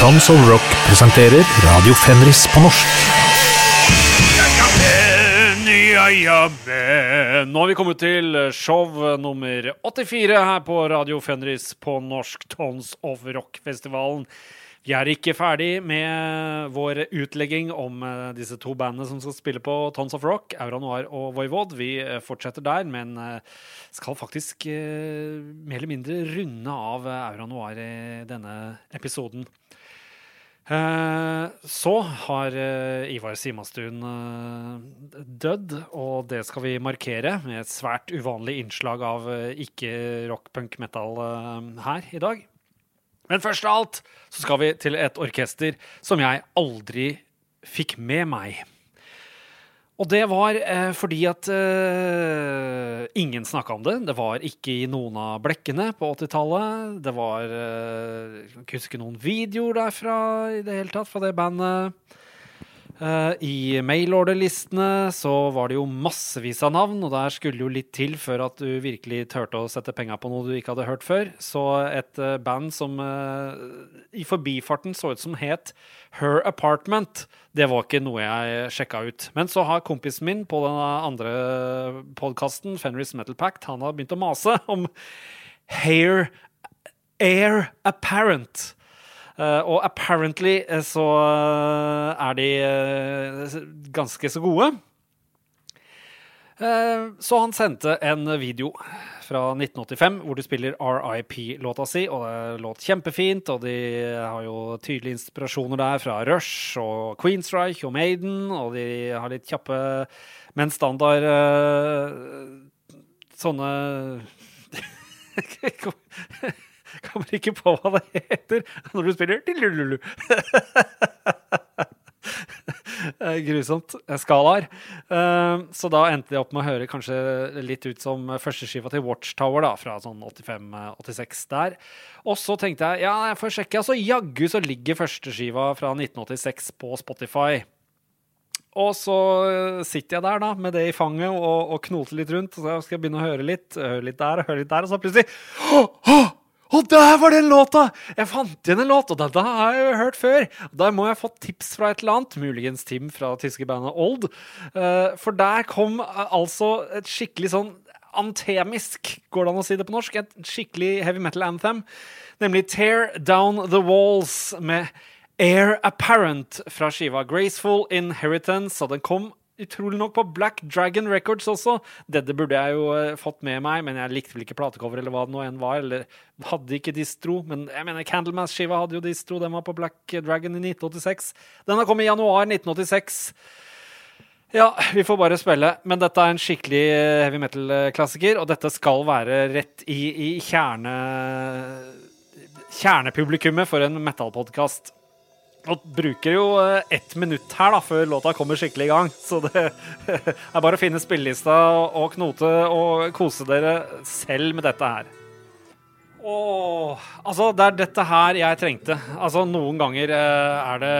Tons of Rock presenterer Radio Fenris på norsk. Nå har vi kommet til show nummer 84 her på Radio Fenris på norsk Tons of Rock-festivalen. Vi er ikke ferdig med vår utlegging om eh, disse to bandene som skal spille på Tons of Rock, Aura Noir og Voivod. Vi eh, fortsetter der, men eh, skal faktisk mer eller mindre runde av Aura Noir i denne episoden. Eh, så har eh, Ivar Simastuen eh, dødd, og det skal vi markere med et svært uvanlig innslag av ikke rock, punk, metal her i dag. Men først av alt så skal vi til et orkester som jeg aldri fikk med meg. Og det var eh, fordi at eh, ingen snakka om det. Det var ikke i noen av blekkene på 80-tallet. Det var eh, Jeg kan ikke huske noen videoer derfra i det hele tatt, fra det bandet. Eh, I mailorderlistene så var det jo massevis av navn, og der skulle jo litt til før at du virkelig turte å sette penga på noe du ikke hadde hørt før. Så et eh, band som eh, i forbifarten så ut som het Her Apartment, det var ikke noe jeg sjekka ut. Men så har kompisen min på den andre podkasten, Fenris Metal Pact, han har begynt å mase om Hair Air Apparent. Eh, og apparently eh, så eh, er de ganske så gode. Så han sendte en video fra 1985 hvor de spiller RIP-låta si, og det låt kjempefint. Og de har jo tydelige inspirasjoner der fra Rush og Queensryche og Maiden, og de har litt kjappe, men standard sånne Kommer ikke på hva det heter når du spiller Grusomt. Skalaer. Eh, Så da endte de opp med å høre kanskje litt ut som førsteskiva til Watchtower, da, fra sånn 85-86 der. Og så tenkte jeg ja, jeg får sjekke. Altså, jaggu så ligger førsteskiva fra 1986 på Spotify. Og så eh, sitter jeg der da, med det i fanget og, og knoter litt rundt. Og så skal jeg begynne å høre litt, høre litt der og høre litt der, og så plutselig oh, å, å, der var den låta! Jeg fant igjen en låt, og den har jeg jo hørt før. Da må jeg ha fått tips fra et eller annet, muligens Tim fra tyske bandet Old. Eh, for der kom eh, altså et skikkelig sånn antemisk, går det an å si det på norsk? Et skikkelig heavy metal anthem. Nemlig Tear Down The Walls med Air Apparent fra skiva Graceful Inheritance, og den kom utrolig nok på Black Dragon Records også. Dette burde jeg jo eh, fått med meg, men jeg likte vel ikke platecover eller hva det nå enn var. Eller hadde ikke distro, men jeg mener Candlemass-skiva hadde jo distro, den var på Black Dragon i 1986. Den har kommet i januar 1986. Ja, vi får bare spille. Men dette er en skikkelig eh, heavy metal-klassiker, og dette skal være rett i, i kjerne... Kjernepublikummet for en metal-podkast. Og bruker jo eh, ett minutt her da, før låta kommer skikkelig i gang. Så det er bare å finne spillelista og knote og kose dere selv med dette her. Åh, altså Det er dette her jeg trengte. Altså Noen ganger eh, er det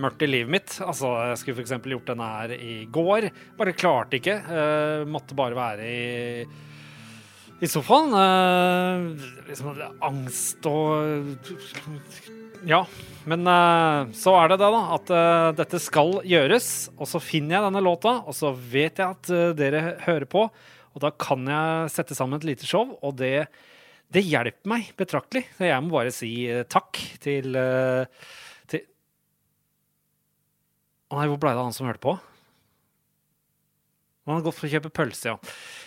mørkt i livet mitt. Altså Jeg skulle f.eks. gjort denne her i går. Bare klarte ikke. Eh, måtte bare være i i sofaen. Liksom angst og Ja. Men eh, så er det det, da. At eh, dette skal gjøres. Og så finner jeg denne låta, og så vet jeg at eh, dere hører på. Og da kan jeg sette sammen et lite show, og det, det hjelper meg betraktelig. Så jeg må bare si takk til, til nei, hvor blei det av han som hørte på? Han har gått for å kjøpe pølse, ja.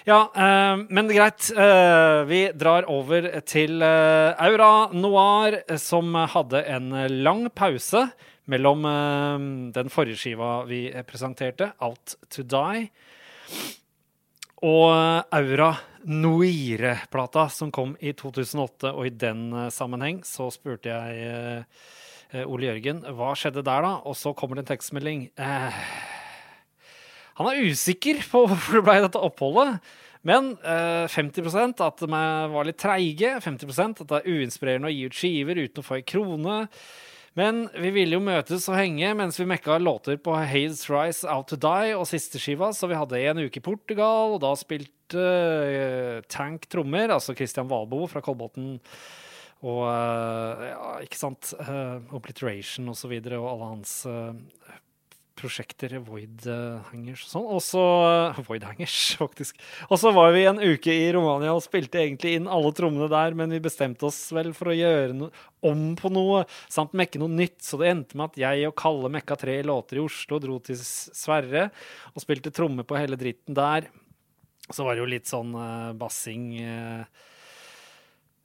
Ja, eh, men greit. Eh, vi drar over til eh, Aura Noir, som hadde en lang pause mellom eh, den forrige skiva vi presenterte, Out to Die, og eh, Aura Noire-plata, som kom i 2008. Og i den eh, sammenheng så spurte jeg eh, eh, Ole Jørgen hva skjedde der, da? Og så kommer det en tekstmelding. Eh, han er usikker på hvorfor det ble dette oppholdet. Men eh, 50% at de var litt treige. 50 at det er uinspirerende å gi ut skiver uten å få ei krone. Men vi ville jo møtes og henge mens vi mekka låter på Hades Rise Out to Die og siste skiva, så vi hadde en uke i Portugal, og da spilte eh, Tank trommer, altså Christian Valbo fra Kolbotn og eh, ja, ikke sant eh, Obliteration og så videre, og alle hans eh, prosjekter, Void eh, Hangers og sånn. Og så Void Hangers, faktisk. Og så var vi en uke i Romania og spilte egentlig inn alle trommene der, men vi bestemte oss vel for å gjøre no om på noe, samt mekke noe nytt. Så det endte med at jeg og Kalle mekka tre låter i Oslo, dro til Sverre og spilte tromme på hele dritten der. Så var det jo litt sånn uh, bassing. Uh,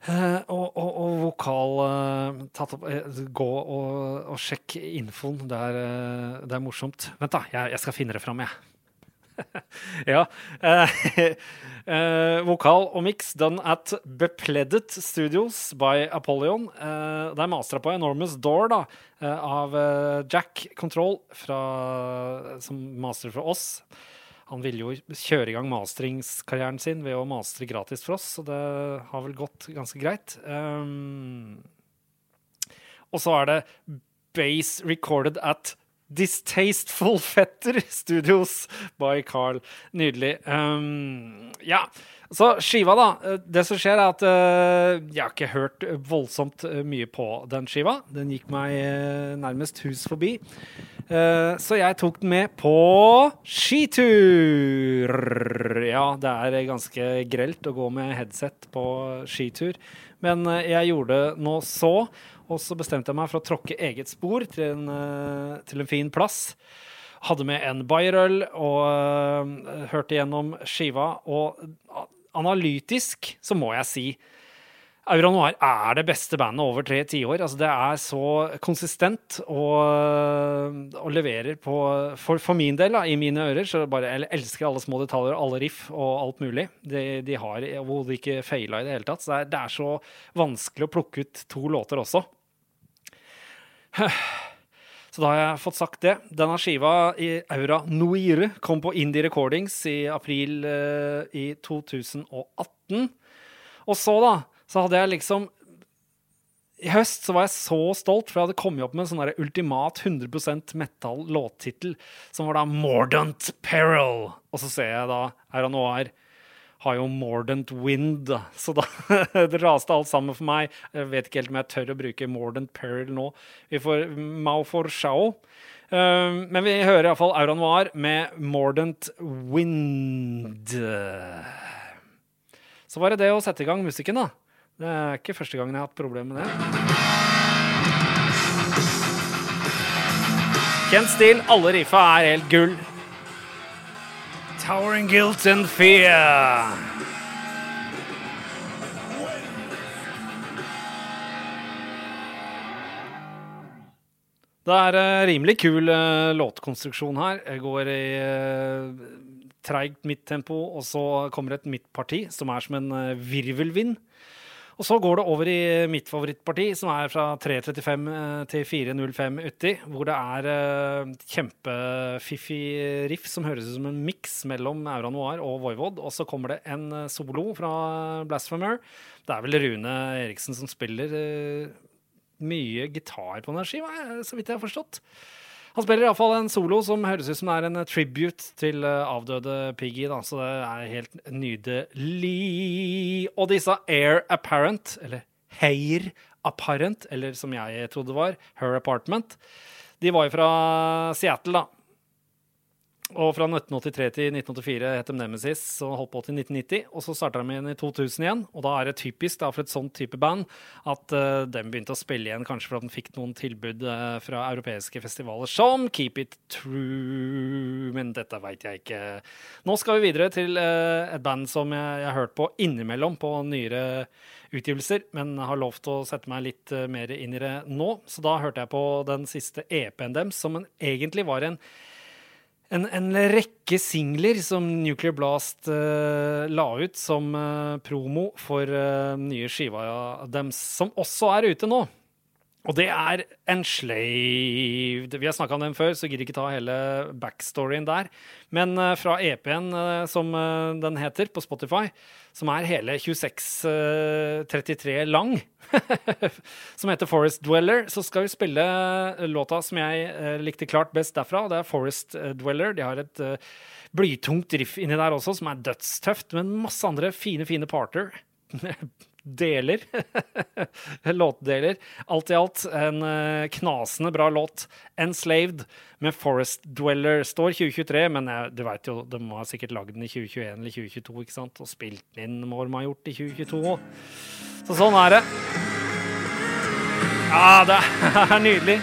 Uh, og, og, og, vokal uh, tatt opp uh, Gå og, og sjekk infoen. Det er, det er, morsomt. Vent, da. Jeg, jeg skal finne det fram, jeg. ja. vokal og mix done at Bepledded Studios by Apollyon. det er mastra på Enormous Door da, av Jack Control, fra, som master for oss. Han ville jo kjøre i gang masteringskarrieren sin ved å mastre gratis for oss, så det har vel gått ganske greit. Um, og så er det Base Recorded at Distasteful Fetter Studios by Carl. Nydelig. Um, ja. Så skiva, da. Det som skjer, er at uh, jeg har ikke hørt voldsomt eh, mye på den skiva. Den gikk meg uh, nærmest hus forbi. Uh, så jeg tok den med på skitur. Ja, det er ganske grelt å gå med headset på skitur, men jeg gjorde nå så. Og så bestemte jeg meg for å tråkke eget spor til en, uh, til en fin plass. Hadde med en Bayerøl og uh, hørte gjennom skiva. Og analytisk så må jeg si Aura Noir er det beste bandet over tre tiår. Altså, det er så konsistent og, og leverer på for, for, min del, da, i mine ører, så bare jeg elsker alle små detaljer, alle riff og alt mulig. De, de har overhodet ikke feila i det hele tatt. Så det er, det er så vanskelig å plukke ut to låter også. Så da har jeg fått sagt det. Denne skiva i Aura Noire kom på Indie Recordings i april uh, i 2018. Og så, da, så hadde jeg liksom I høst så var jeg så stolt, for jeg hadde kommet opp med en sånn ultimat 100% metal låttittel, som var da Mordant Peril. Og så ser jeg da Aura O'ar har jo Mordant Wind, så da det raste alt sammen for meg. Jeg vet ikke helt om jeg tør å bruke Mordant Peril nå. Vi får Mao for Shao. Um, men vi hører iallfall Aura Noir med Mordant Wind. Så var det det å sette i gang musikken, da. Det er ikke første gangen jeg har hatt problemer med det. Kjent stil, alle riffa er helt gull. Towering guilt and fear. Det er uh, rimelig kul uh, låtkonstruksjon her. Jeg går i uh, treigt midttempo, og så kommer et midtparti som er som en virvelvind. Og så går det over i mitt favorittparti, som er fra 3.35 eh, til 4.05 uti, hvor det er uh, kjempefiffig riff som høres ut som en miks mellom Aura Noir og Voivod. Og så kommer det en eh, solo fra Blasphemer. Det er vel Rune Eriksen som spiller mye gitar på denne skiva, så vidt jeg har forstått. Han spiller iallfall en solo som høres ut som det er en tribute til eh, avdøde Piggy, da, så det er helt nydelig. Og disse Air Apparent, eller Heir Apparent, eller som jeg trodde det var, Her Apartment, de var jo fra Seattle, da. Og fra 1983 til 1984 het de Nemesis og holdt på til 1990. Og så starta de igjen i 2000 igjen, og da er det typisk da, for et sånt type band at uh, de begynte å spille igjen, kanskje for at de fikk noen tilbud uh, fra europeiske festivaler som Keep It True. Men dette veit jeg ikke. Nå skal vi videre til uh, et band som jeg, jeg har hørt på innimellom på nyere utgivelser, men har lovt å sette meg litt mer inn i det nå. Så da hørte jeg på den siste EP-en deres, som en, egentlig var en en, en, rekke singler som Nuclear Blast uh, la ut som uh, promo for uh, nye skiva deres, som også er ute nå. Og det er Enslaved. Vi har snakka om den før, så gidder ikke ta hele backstoryen der. Men fra EP-en, som den heter, på Spotify, som er hele 26-33 lang, som heter Forest Dweller, så skal vi spille låta som jeg likte klart best derfra. og Det er Forest eh, Dweller. De har et blytungt riff inni der også, som er dødstøft, men masse andre fine, fine parter. deler. Låtdeler. Alt i alt en eh, knasende bra låt. 'Enslaved' med 'Forest Dweller'. Står 2023, men jeg, du veit jo, de ha sikkert lagd den i 2021 eller 2022, ikke sant? Og spilt den inn må de ha gjort i 2022 òg. Så sånn er det. Ja, det er nydelig.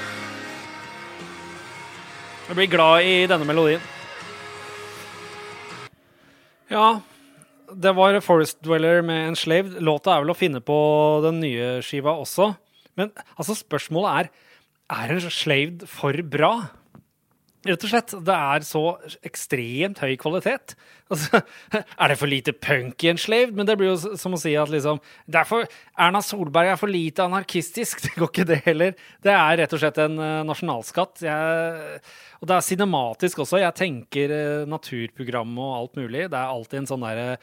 Jeg blir glad i denne melodien. Ja, det var Forest Dweller med Enslaved. Låta er vel å finne på den nye skiva også. Men altså, spørsmålet er er En Slave for bra? Rett og slett. Det er så ekstremt høy kvalitet. Altså, er det for lite punk i en slave? Men det blir jo som å si at liksom derfor, Erna Solberg er for lite anarkistisk. Det går ikke, det heller. Det er rett og slett en uh, nasjonalskatt. Jeg, og det er cinematisk også. Jeg tenker uh, naturprogram og alt mulig. Det er alltid en sånn derre uh,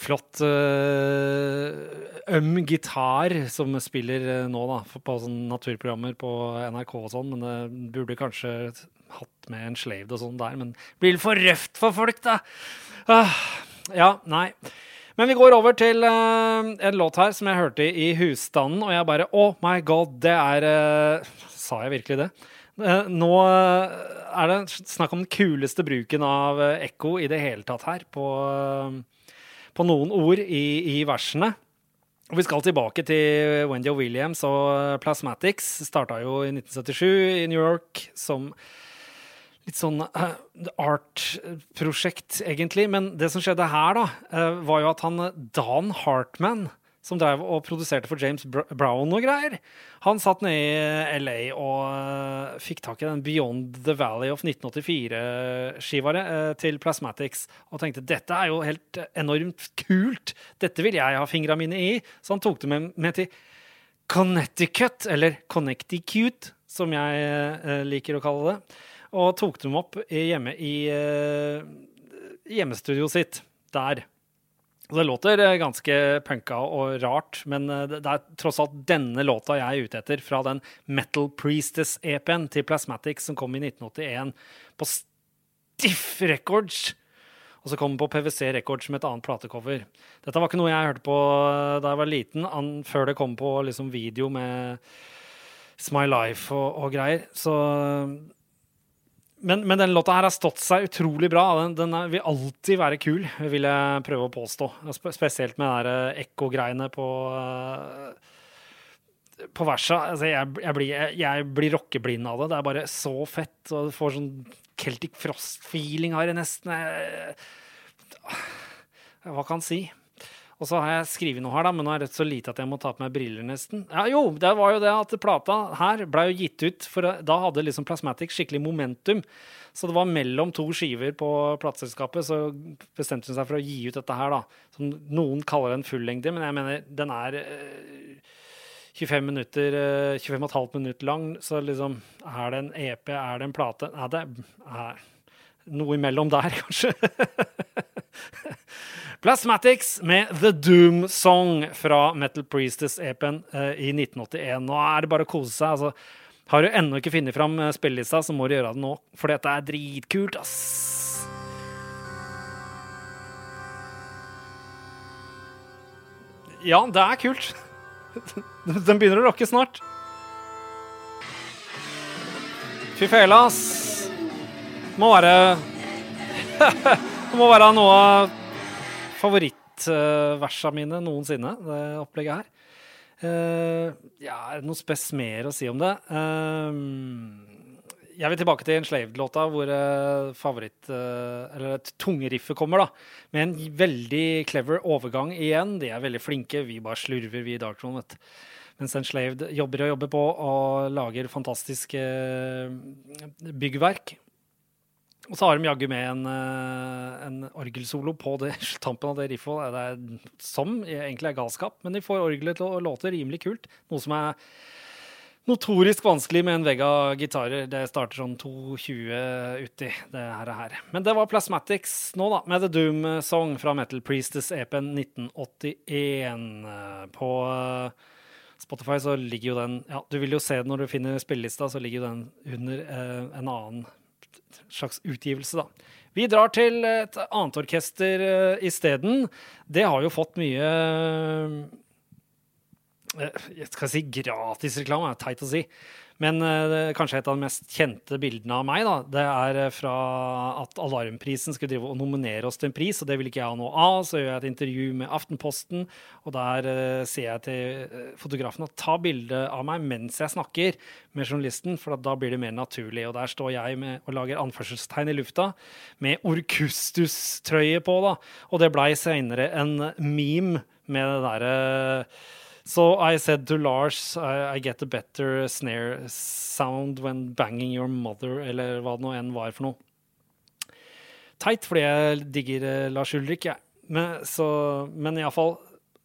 flott øm gitar som spiller nå, da, på sånne naturprogrammer på NRK og sånn, men det burde kanskje hatt med en slaved og sånn der, men det blir for røft for folk, da. Ah, ja, nei. Men vi går over til uh, en låt her som jeg hørte i husstanden, og jeg bare Oh my god, det er uh, Sa jeg virkelig det? Uh, nå er det snakk om den kuleste bruken av ekko i det hele tatt her, på, på noen ord i, i versene. Og vi skal tilbake til Wendy Williams og Plasmatics. Starta jo i 1977 i New York som litt sånn uh, art-prosjekt, egentlig. Men det som skjedde her, da, uh, var jo at han Dan Hartman, som drev og produserte for James Brown og greier, han satt nede i LA og uh, fikk tak i den Beyond the Valley of 1984-skiva til Plasmatics og tenkte dette er jo helt enormt kult, dette vil jeg ha fingra mine i. Så han tok det med, med til Connecticut, eller Connecticut, som jeg liker å kalle det og tok dem opp hjemme i uh, hjemmestudioet sitt der. Det låter eh, ganske punka og rart, men eh, det er tross alt denne låta jeg er ute etter, fra den Metal Priestess-EP-en til Plasmatic som kom i 1981 på Stiff Records. Og så kom den på PwC Records med et annet platecover. Dette var ikke noe jeg hørte på da jeg var liten, før det kom på liksom, video med It's My Life og, og greier. Så men, men denne låta her har stått seg utrolig bra. Den, den er, vil alltid være kul, vil jeg prøve å påstå. Spesielt med de ekkogreiene ekko-greiene på uh, på versa. Altså, jeg, jeg, blir, jeg, jeg blir rockeblind av det. Det er bare så fett. Og du får sånn Celtic Frost-feeling jeg nesten. Hva kan jeg si? Og så har jeg skrevet noe her, da, men nå er det så lite at jeg må ta på meg briller, nesten. Ja, jo, det var jo det at plata her ble jo gitt ut, for da hadde liksom Plasmatic skikkelig momentum. Så det var mellom to skiver på plateselskapet, så bestemte hun seg for å gi ut dette her, da. Som noen kaller en fullengde, men jeg mener den er 25 eh, minutter, 25,5 minutter lang, så liksom Er det en EP, er det en plate? Er det er noe imellom der, kanskje. Plasmatics med The Doom Song fra Metal Priestess Epen uh, i 1981. Nå er det bare å kose seg. altså. Har du ennå ikke funnet fram eh, spillelista, så må du gjøre det nå, for dette er dritkult, ass. Ja, det er kult. Den begynner å rocke snart. Fy fela, ass. Må være Det må være noe av favorittversene mine noensinne, det opplegget her. Uh, ja, er det noe spes mer å si om det? Uh, jeg vil tilbake til Enslaved-låta, hvor uh, favoritt Eller tungeriffet kommer, da. Med en veldig clever overgang igjen. De er veldig flinke. Vi bare slurver, vi i Darktron, vet du. Mens Enslaved jobber og jobber på og lager fantastiske byggverk. Og så har de jaggu med en, eh, en orgelsolo på det, tampen av det riffet, det er, som egentlig er galskap. Men de får orgelet til å låte rimelig kult. Noe som er notorisk vanskelig med en vegg av gitarer. Det starter sånn 2.20 uti det her, her. Men det var Plasmatics nå, da, med The Doom Song fra Metal Priestess EP-en 1981. På eh, Spotify så ligger jo den Ja, du vil jo se den når du finner spillelista, så ligger jo den under eh, en annen slags utgivelse, da. Vi drar til et annet orkester uh, isteden. Det har jo fått mye uh, Jeg skal si gratisreklame, er teit å si. Men uh, kanskje et av de mest kjente bildene av meg, da, det er uh, fra at Alarmprisen skulle drive og nominere oss til en pris, og det vil ikke jeg ha noe av. Så gjør jeg et intervju med Aftenposten, og der uh, sier jeg til fotografen at ta bilde av meg mens jeg snakker med journalisten, for da blir det mer naturlig. Og der står jeg med, og lager anførselstegn i lufta med Orkustus-trøye på, da. Og det blei seinere en meme med det derre So I said to Lars I, I, get a better snare sound when banging your mother, eller hva det nå enn var for noe. Teit, fordi jeg digger uh, Lars Ulrik, jeg. Ja. Men, så, men iallfall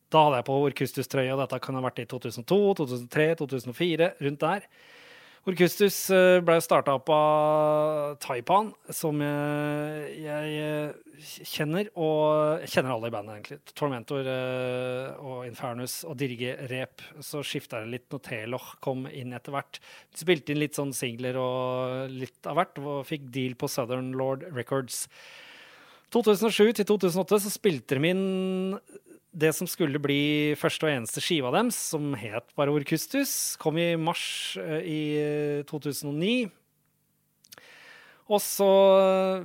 Da hadde jeg på Orkustus-trøya, dette kan ha vært i 2002, 2003, 2004, rundt der. Orkustus eh, ble starta opp av Taipan, som jeg, jeg, eh, kjenner. Og jeg kjenner alle i bandet, egentlig. Tormentor eh, og Infernus og Dirge Rep. Så skifta det litt når Teloch kom inn etter hvert. Spilte inn litt sånn singler og litt av hvert, og fikk deal på Southern Lord Records. 2007 til 2008 så spilte de inn det som skulle bli første og eneste skiva deres, som het bare Orkustus, kom i mars eh, i 2009. Eh, og så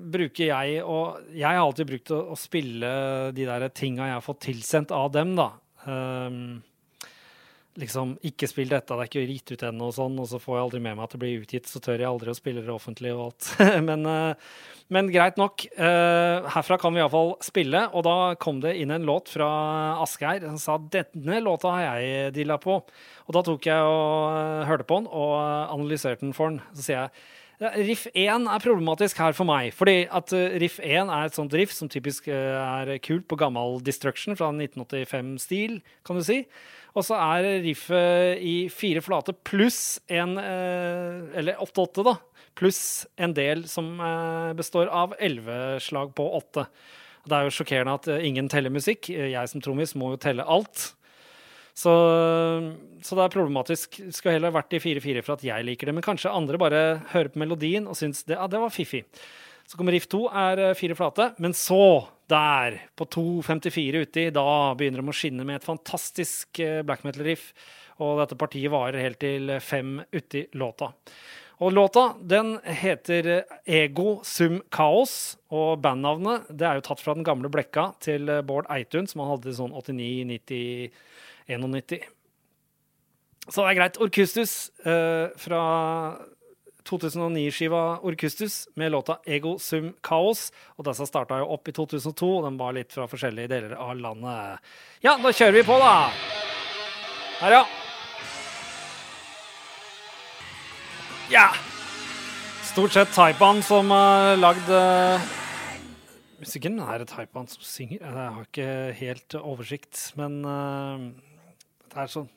bruker jeg og Jeg har alltid brukt å, å spille de der tinga jeg har fått tilsendt av dem, da. Um, liksom Ikke spill dette, det er ikke gitt ut ennå, og sånn, og så får jeg aldri med meg at det blir utgitt, så tør jeg aldri å spille det offentlig og alt. men, uh, men, greit nok. Uh, herfra kan vi iallfall spille, og da kom det inn en låt fra Asgeir som sa denne låta har jeg dilla på. Og da tok jeg og uh, hørte på den og analyserte den for den. Så sier jeg Riff 1 er problematisk her for meg. Fordi at Riff 1 er et sånt riff som typisk er kult på gammel Destruction fra 1985-stil, kan du si. Og så er riffet i fire flate pluss en eh, Eller åtte-åtte, da. Pluss en del som eh, består av elleve slag på åtte. Det er jo sjokkerende at eh, ingen teller musikk. Jeg som trommis må jo telle alt. Så, så, det er problematisk. Skulle heller vært i 4-4 for at jeg liker det. Men kanskje andre bare hører på melodien og syns det, ja, det var fiffig. Så kommer riff 2, er fire flate. Men så der, på 2.54 uti, da begynner de å skinne med et fantastisk eh, black metal-riff. Og dette partiet varer helt til fem uti låta. Og låta den heter Ego Sum Kaos, og bandnavnet det er jo tatt fra den gamle blekka til Bård Eitun, som han hadde sånn 89, 90, 91. Så det er greit. Orkustus eh, fra 2009-skiva Orkustus med låta Ego Sum Kaos. Og disse starta jo opp i 2002, og den var litt fra forskjellige deler av landet. Ja, da kjører vi på, da! Her, ja. Ja. Stort sett Taipan som har uh, lagd uh, Musikken er det Taipan som synger. Jeg har ikke helt oversikt, men uh, det er sånn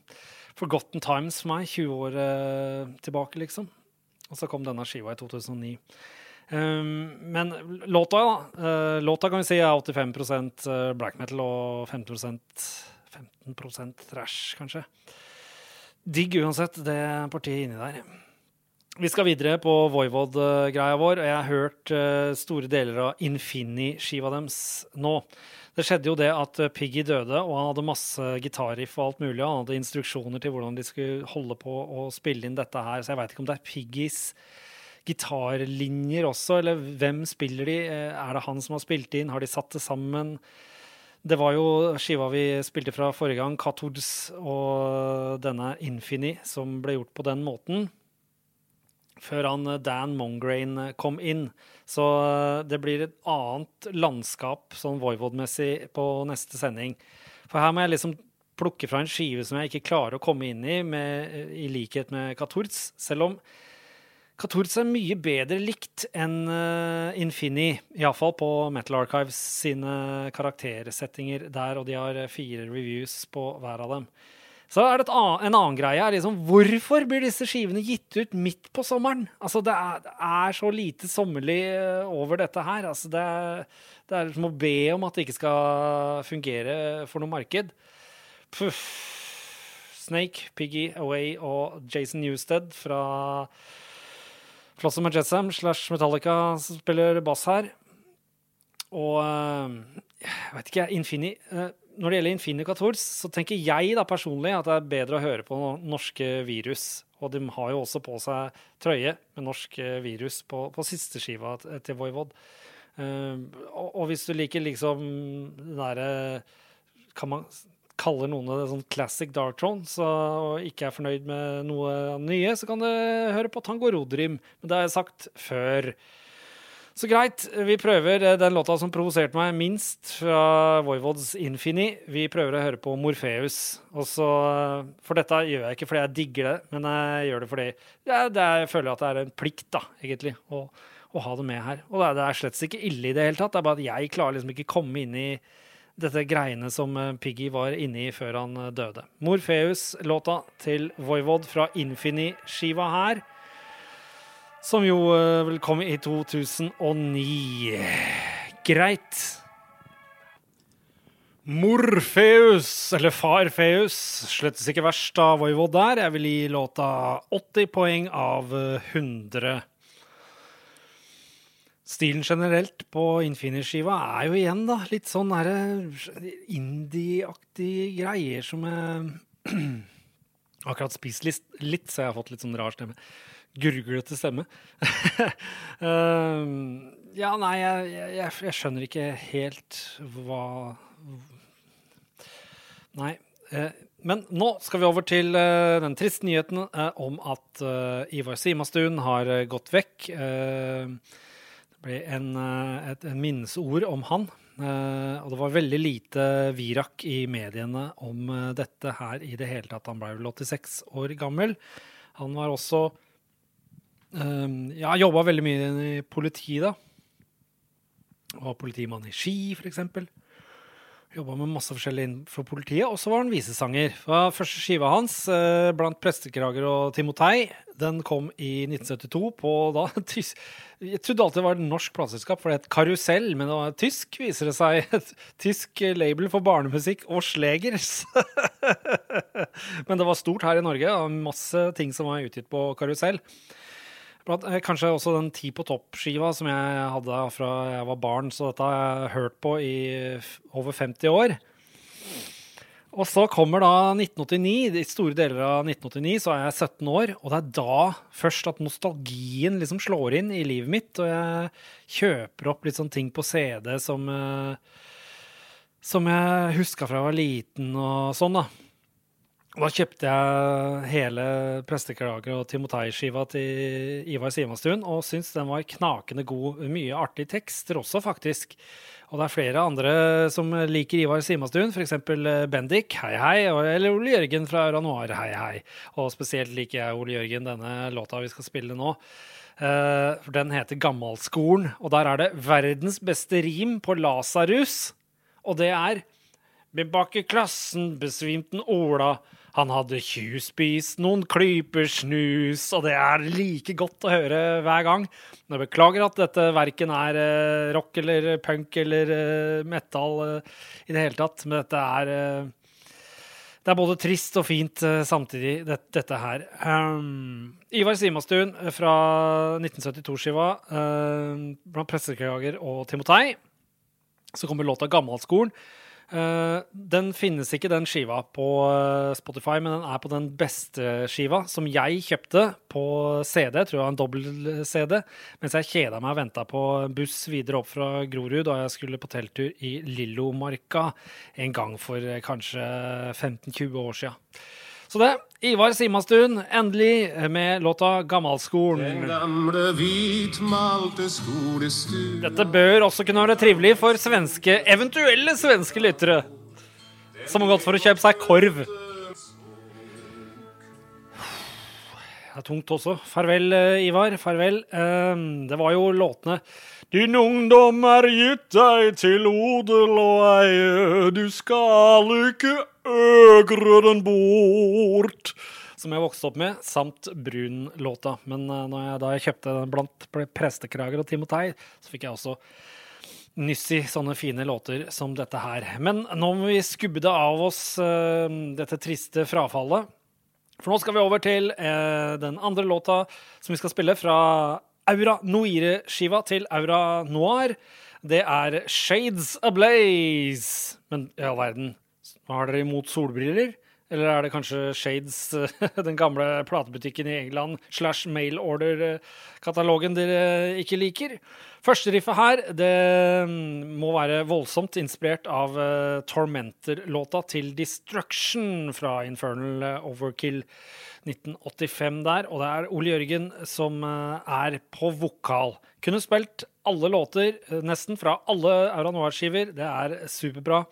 Forgotten Times for meg, 20 år uh, tilbake, liksom. Og så kom denne skiva i 2009. Um, men låta, da. Uh, låta kan vi si er 85 eh, black metal og 15% 15% trash, kanskje. Digg uansett, det partiet inni der. Vi skal videre på Voivod-greia vår, og jeg har hørt uh, store deler av Infini-skiva deres nå. Det skjedde jo det at Piggy døde, og han hadde masse gitarriff og alt mulig. Og han hadde instruksjoner til hvordan de skulle holde på å spille inn dette her. Så jeg veit ikke om det er Piggys gitarlinjer også, eller hvem spiller de? Eh, er det han som har spilt inn? Har de satt det sammen? Det var jo skiva vi spilte fra forrige gang, Catords og denne Infini, som ble gjort på den måten før han eh, Dan Mongrain eh, kom inn. Så eh, det blir et annet landskap sånn Voivod-messig på neste sending. For her må jeg liksom plukke fra en skive som jeg ikke klarer å komme inn i, med, i likhet med Katorz. Selv om Katorz er mye bedre likt enn uh, Infini, iallfall på Metal Archives sine karaktersettinger der, og de har fire reviews på hver av dem. Så er det en annen greie er liksom, Hvorfor blir disse skivene gitt ut midt på sommeren? Altså, Det er, det er så lite sommerlig eh, over dette her. Altså, det, er, det er som å be om at det ikke skal fungere for noe marked. Puff. Snake, Piggy Away og Jason Newsted fra Flossom og Jetsam slash Metallica spiller bass her. Og eh, jeg vet ikke, Infini eh, når det gjelder Infinica Tours, så tenker jeg da personlig at det er bedre å høre på norske virus. Og de har jo også på seg trøye med norsk eh, virus på, på siste skiva til Voivod. Uh, og, og, hvis du liker liksom den derre Kan man kalle noen av det sånn classic dark throne, så, og ikke er fornøyd med noe nye, så kan du høre på Tango Rodrim. Men det har jeg sagt før. Så greit, vi prøver eh, den låta som provoserte meg minst fra Voivods Infini. Vi prøver å høre på Morpheus. Så, eh, for dette gjør jeg ikke fordi jeg digger det, men jeg gjør det fordi jeg, det jeg føler at det er en plikt, da, egentlig, å, å ha det med her. Og det er, det er slett ikke ille i det hele tatt. Det er bare at jeg klarer liksom ikke komme inn i dette greiene som eh, Piggy var inne i før han døde. Morpheus-låta til Voivod fra Infini-skiva her som jo vil vel kom i 2009. Greit. Morfeus, eller Farfeus, slettes ikke verst av Voivod der. Jeg vil gi låta 80 poeng av 100. Stilen generelt på Infinish-skiva er jo igjen da litt sånn indie-aktige greier som jeg akkurat spist litt, så jeg har fått litt sånn rar stemme gurglete stemme. uh, ja, nei, jeg, jeg, jeg, skjønner ikke helt hva Nei. Uh, men nå skal vi over til uh, den triste nyheten eh, om at Ivar Simastuen har gått vekk. det ble en, et en minnesord om han. og det var veldig lite virak i mediene om dette her i det hele tatt. Han ble vel 86 år gammel. Han var også Um, jeg har jobba veldig mye i politiet, da. Var politimann i Ski, f.eks. Jobba med masse forskjellig innenfor politiet. Og så var han visesanger. Første skiva hans, uh, blant prestekrager og Timotei, den kom i 1972 på da Jeg trodde alltid det var et norsk plateselskap, for det het Karusell, men det var tysk, viser det seg. Et tysk label for barnemusikk og slegers. men det var stort her i Norge. Masse ting som var utgitt på Karusell. Eh, kanskje også den Ti på topp-skiva som jeg hadde fra jeg var barn. Så dette har jeg hørt på i over 50 år. Og så kommer da 1989. I store deler av 1989 så er jeg 17 år. Og det er da først at nostalgien liksom slår inn i livet mitt. Og jeg kjøper opp litt sånne ting på CD som, eh, som jeg huska fra jeg var liten og sånn, da. Da kjøpte jeg hele Presteklager og Timotei-skiva til Ivar Simonstuen og syntes den var knakende god. Mye artig tekster også, faktisk. Og det er flere andre som liker Ivar Simonstuen, f.eks. Bendik, hei hei, eller Ole Jørgen fra Ranoir, hei hei. Og spesielt liker jeg Ole Jørgen, denne låta vi skal spille nå. For den heter Gammalskolen, og der er det verdens beste rim på Lasarus. Og det er bak i klassen besvimte Ola han hadde tjuvspist noen klyper snus, og det er like godt å høre hver gang. Jeg beklager at dette verken er eh, rock eller punk eller eh, metal eh, i det hele tatt, men dette er Det er både trist og fint samtidig, det, dette her. Um, Ivar Simastuen fra 1972-skiva, blant presseklager og Timotei. Så kommer låta 'Gammalskolen'. Uh, den finnes ikke, den skiva, på uh, Spotify, men den er på den beste skiva, som jeg kjøpte på CD. Jeg tror det var en dobbel-CD. Mens jeg kjeda meg og venta på buss videre opp fra Grorud da jeg skulle på telttur i Lillomarka en gang for uh, kanskje 15-20 år sia. Så det. Ivar Simastuen, endelig med låta 'Gammalskolen'. Den gamle hvitmalte skolestuen Dette bør også kunne være trivelig for svenske, eventuelle svenske lyttere som har gått for å kjøpe seg korv. Det er tungt også. Farvel, Ivar. Farvel. Ehm, det var jo låtene din ungdom er gitt deg til odel og eie, du skal ikke øgre den bort. Som jeg vokste opp med, samt Brun-låta. Men uh, jeg, da jeg kjøpte den blant prestekrager og Timotei, så fikk jeg også nyss i sånne fine låter som dette her. Men nå må vi skubbe det av oss, uh, dette triste frafallet. For nå skal vi over til eh, den andre låta som vi skal spille fra Aura Noire-skiva til Aura Noir. Det er Shades Ablaze. Men i all verden, Har dere imot solbriller? Eller er det kanskje Shades, den gamle platebutikken i England, slash mailorder-katalogen dere ikke liker? Første riffet her det mm, må være voldsomt inspirert av uh, Tormentor-låta til Destruction fra Infernal Overkill 1985 der. Og det er Ole Jørgen som uh, er på vokal. Kunne spilt alle låter, nesten, fra alle Aura Noir-skiver. Det er superbra.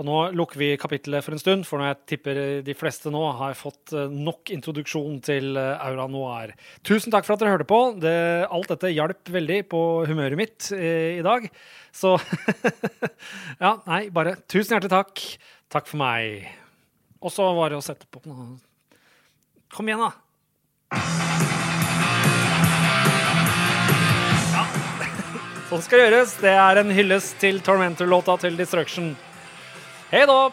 Og nå lukker vi kapittelet for en stund, for når jeg tipper de fleste nå har fått eh, nok introduksjon til eh, Aura Noir. Tusen takk for at dere hørte på. Det, alt dette hjalp veldig på humøret mitt eh, i dag. Så Ja, nei, bare tusen hjertelig takk. Takk for meg. Og så var det å sette på noe Kom igjen, da. Sånn skal gjøres. Det er en hyllest til Tormentor-låta til Destruction. Hei da!